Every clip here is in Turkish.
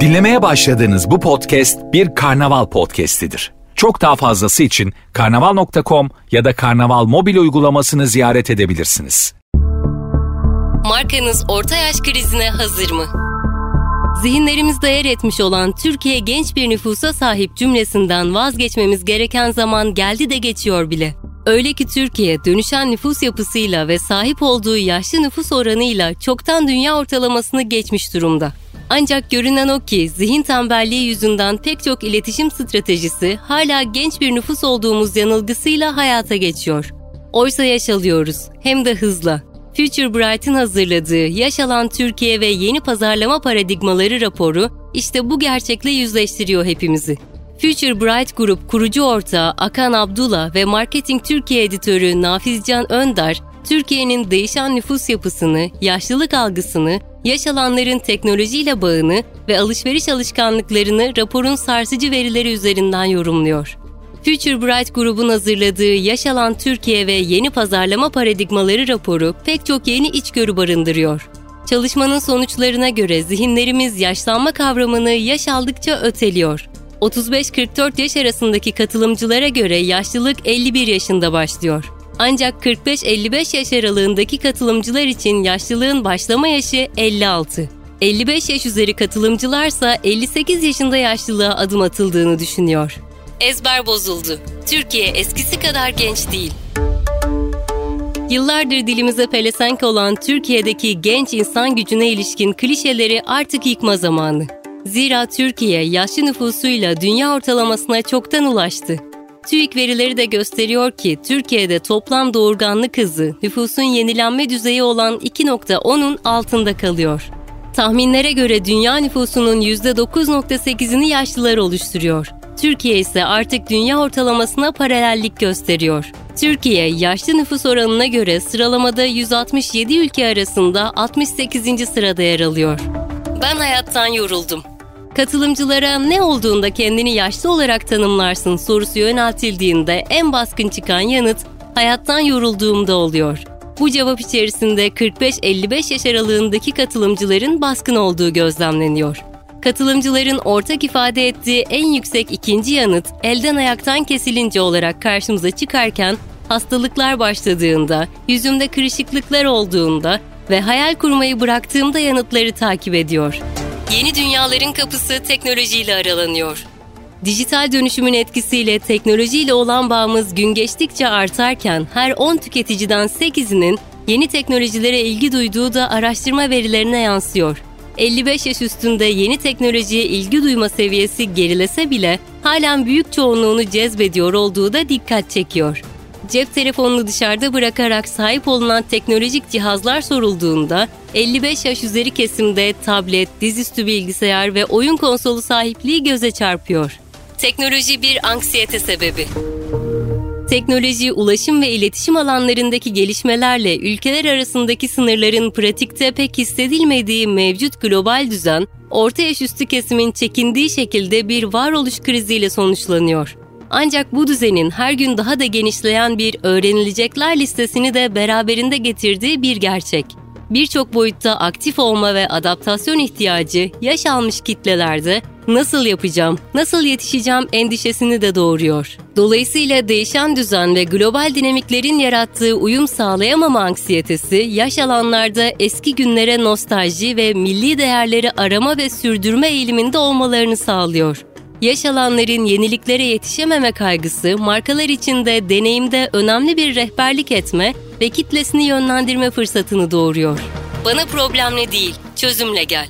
Dinlemeye başladığınız bu podcast bir karnaval podcastidir. Çok daha fazlası için karnaval.com ya da karnaval mobil uygulamasını ziyaret edebilirsiniz. Markanız orta yaş krizine hazır mı? Zihinlerimizde yer etmiş olan Türkiye genç bir nüfusa sahip cümlesinden vazgeçmemiz gereken zaman geldi de geçiyor bile. Öyle ki Türkiye dönüşen nüfus yapısıyla ve sahip olduğu yaşlı nüfus oranıyla çoktan dünya ortalamasını geçmiş durumda. Ancak görünen o ki zihin tembelliği yüzünden pek çok iletişim stratejisi hala genç bir nüfus olduğumuz yanılgısıyla hayata geçiyor. Oysa yaş alıyoruz, hem de hızla. Future Bright'ın hazırladığı Yaş Alan Türkiye ve Yeni Pazarlama Paradigmaları raporu işte bu gerçekle yüzleştiriyor hepimizi. Future Bright Group kurucu ortağı Akan Abdullah ve Marketing Türkiye editörü Nafizcan Önder, Türkiye'nin değişen nüfus yapısını, yaşlılık algısını, yaş alanların teknolojiyle bağını ve alışveriş alışkanlıklarını raporun sarsıcı verileri üzerinden yorumluyor. Future Bright grubun hazırladığı Yaş Alan Türkiye ve Yeni Pazarlama Paradigmaları raporu pek çok yeni içgörü barındırıyor. Çalışmanın sonuçlarına göre zihinlerimiz yaşlanma kavramını yaş aldıkça öteliyor. 35-44 yaş arasındaki katılımcılara göre yaşlılık 51 yaşında başlıyor. Ancak 45-55 yaş aralığındaki katılımcılar için yaşlılığın başlama yaşı 56. 55 yaş üzeri katılımcılarsa 58 yaşında yaşlılığa adım atıldığını düşünüyor. Ezber bozuldu. Türkiye eskisi kadar genç değil. Yıllardır dilimize pelesenk olan Türkiye'deki genç insan gücüne ilişkin klişeleri artık yıkma zamanı. Zira Türkiye yaşlı nüfusuyla dünya ortalamasına çoktan ulaştı. TÜİK verileri de gösteriyor ki Türkiye'de toplam doğurganlık hızı nüfusun yenilenme düzeyi olan 2.10'un altında kalıyor. Tahminlere göre dünya nüfusunun %9.8'ini yaşlılar oluşturuyor. Türkiye ise artık dünya ortalamasına paralellik gösteriyor. Türkiye yaşlı nüfus oranına göre sıralamada 167 ülke arasında 68. sırada yer alıyor. Ben hayattan yoruldum. Katılımcılara ne olduğunda kendini yaşlı olarak tanımlarsın sorusu yöneltildiğinde en baskın çıkan yanıt hayattan yorulduğumda oluyor. Bu cevap içerisinde 45-55 yaş aralığındaki katılımcıların baskın olduğu gözlemleniyor. Katılımcıların ortak ifade ettiği en yüksek ikinci yanıt elden ayaktan kesilince olarak karşımıza çıkarken hastalıklar başladığında, yüzümde kırışıklıklar olduğunda ve hayal kurmayı bıraktığımda yanıtları takip ediyor. Yeni dünyaların kapısı teknolojiyle aralanıyor. Dijital dönüşümün etkisiyle teknolojiyle olan bağımız gün geçtikçe artarken her 10 tüketiciden 8'inin yeni teknolojilere ilgi duyduğu da araştırma verilerine yansıyor. 55 yaş üstünde yeni teknolojiye ilgi duyma seviyesi gerilese bile halen büyük çoğunluğunu cezbediyor olduğu da dikkat çekiyor. Cep telefonunu dışarıda bırakarak sahip olunan teknolojik cihazlar sorulduğunda 55 yaş üzeri kesimde tablet, dizüstü bilgisayar ve oyun konsolu sahipliği göze çarpıyor. Teknoloji bir anksiyete sebebi. Teknoloji, ulaşım ve iletişim alanlarındaki gelişmelerle ülkeler arasındaki sınırların pratikte pek hissedilmediği mevcut global düzen, orta yaş üstü kesimin çekindiği şekilde bir varoluş kriziyle sonuçlanıyor. Ancak bu düzenin her gün daha da genişleyen bir öğrenilecekler listesini de beraberinde getirdiği bir gerçek. Birçok boyutta aktif olma ve adaptasyon ihtiyacı yaş almış kitlelerde nasıl yapacağım, nasıl yetişeceğim endişesini de doğuruyor. Dolayısıyla değişen düzen ve global dinamiklerin yarattığı uyum sağlayamama anksiyetesi yaş alanlarda eski günlere nostalji ve milli değerleri arama ve sürdürme eğiliminde olmalarını sağlıyor. Yaş alanların yeniliklere yetişememe kaygısı markalar için de deneyimde önemli bir rehberlik etme ve kitlesini yönlendirme fırsatını doğuruyor. Bana problemle değil, çözümle gel.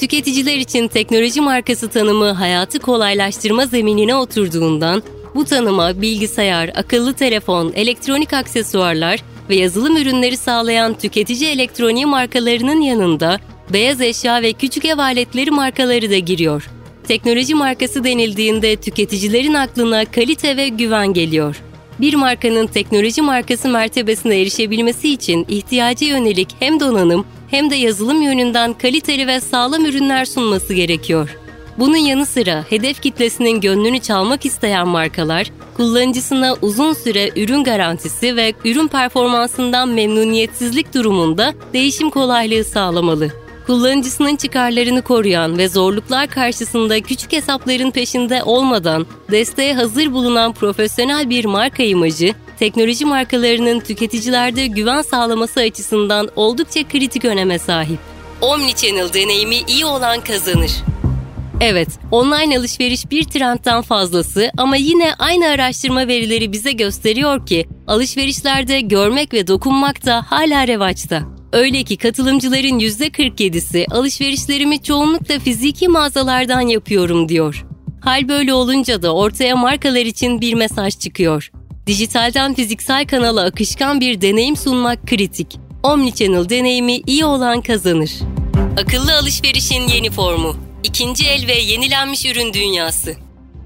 Tüketiciler için teknoloji markası tanımı hayatı kolaylaştırma zeminine oturduğundan bu tanıma bilgisayar, akıllı telefon, elektronik aksesuarlar ve yazılım ürünleri sağlayan tüketici elektroniği markalarının yanında beyaz eşya ve küçük ev aletleri markaları da giriyor. Teknoloji markası denildiğinde tüketicilerin aklına kalite ve güven geliyor. Bir markanın teknoloji markası mertebesine erişebilmesi için ihtiyaca yönelik hem donanım hem de yazılım yönünden kaliteli ve sağlam ürünler sunması gerekiyor. Bunun yanı sıra hedef kitlesinin gönlünü çalmak isteyen markalar, kullanıcısına uzun süre ürün garantisi ve ürün performansından memnuniyetsizlik durumunda değişim kolaylığı sağlamalı. Kullanıcısının çıkarlarını koruyan ve zorluklar karşısında küçük hesapların peşinde olmadan desteğe hazır bulunan profesyonel bir marka imajı, teknoloji markalarının tüketicilerde güven sağlaması açısından oldukça kritik öneme sahip. Omnichannel deneyimi iyi olan kazanır. Evet, online alışveriş bir trendten fazlası ama yine aynı araştırma verileri bize gösteriyor ki alışverişlerde görmek ve dokunmak da hala revaçta. Öyle ki katılımcıların %47'si alışverişlerimi çoğunlukla fiziki mağazalardan yapıyorum diyor. Hal böyle olunca da ortaya markalar için bir mesaj çıkıyor. Dijitalden fiziksel kanala akışkan bir deneyim sunmak kritik. Omnichannel deneyimi iyi olan kazanır. Akıllı alışverişin yeni formu. İkinci el ve yenilenmiş ürün dünyası.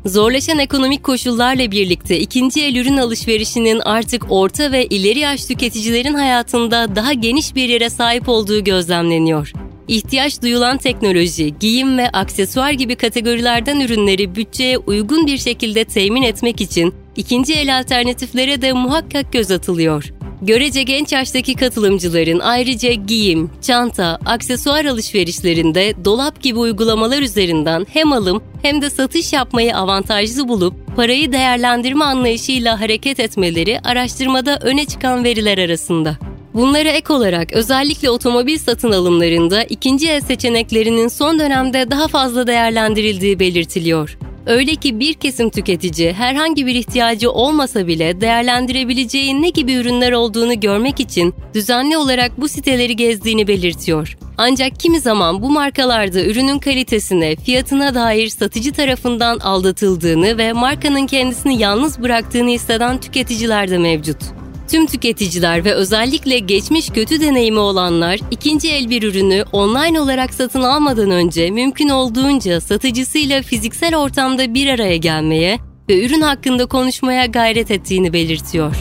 Zorlaşan ekonomik koşullarla birlikte ikinci el ürün alışverişinin artık orta ve ileri yaş tüketicilerin hayatında daha geniş bir yere sahip olduğu gözlemleniyor. İhtiyaç duyulan teknoloji, giyim ve aksesuar gibi kategorilerden ürünleri bütçeye uygun bir şekilde temin etmek için ikinci el alternatiflere de muhakkak göz atılıyor. Görece genç yaştaki katılımcıların ayrıca giyim, çanta, aksesuar alışverişlerinde dolap gibi uygulamalar üzerinden hem alım hem de satış yapmayı avantajlı bulup parayı değerlendirme anlayışıyla hareket etmeleri araştırmada öne çıkan veriler arasında. Bunlara ek olarak özellikle otomobil satın alımlarında ikinci el seçeneklerinin son dönemde daha fazla değerlendirildiği belirtiliyor. Öyle ki bir kesim tüketici herhangi bir ihtiyacı olmasa bile değerlendirebileceği ne gibi ürünler olduğunu görmek için düzenli olarak bu siteleri gezdiğini belirtiyor. Ancak kimi zaman bu markalarda ürünün kalitesine, fiyatına dair satıcı tarafından aldatıldığını ve markanın kendisini yalnız bıraktığını hisseden tüketiciler de mevcut. Tüm tüketiciler ve özellikle geçmiş kötü deneyimi olanlar ikinci el bir ürünü online olarak satın almadan önce mümkün olduğunca satıcısıyla fiziksel ortamda bir araya gelmeye ve ürün hakkında konuşmaya gayret ettiğini belirtiyor.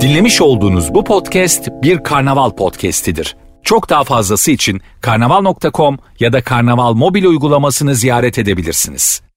Dinlemiş olduğunuz bu podcast bir karnaval podcastidir. Çok daha fazlası için karnaval.com ya da karnaval mobil uygulamasını ziyaret edebilirsiniz.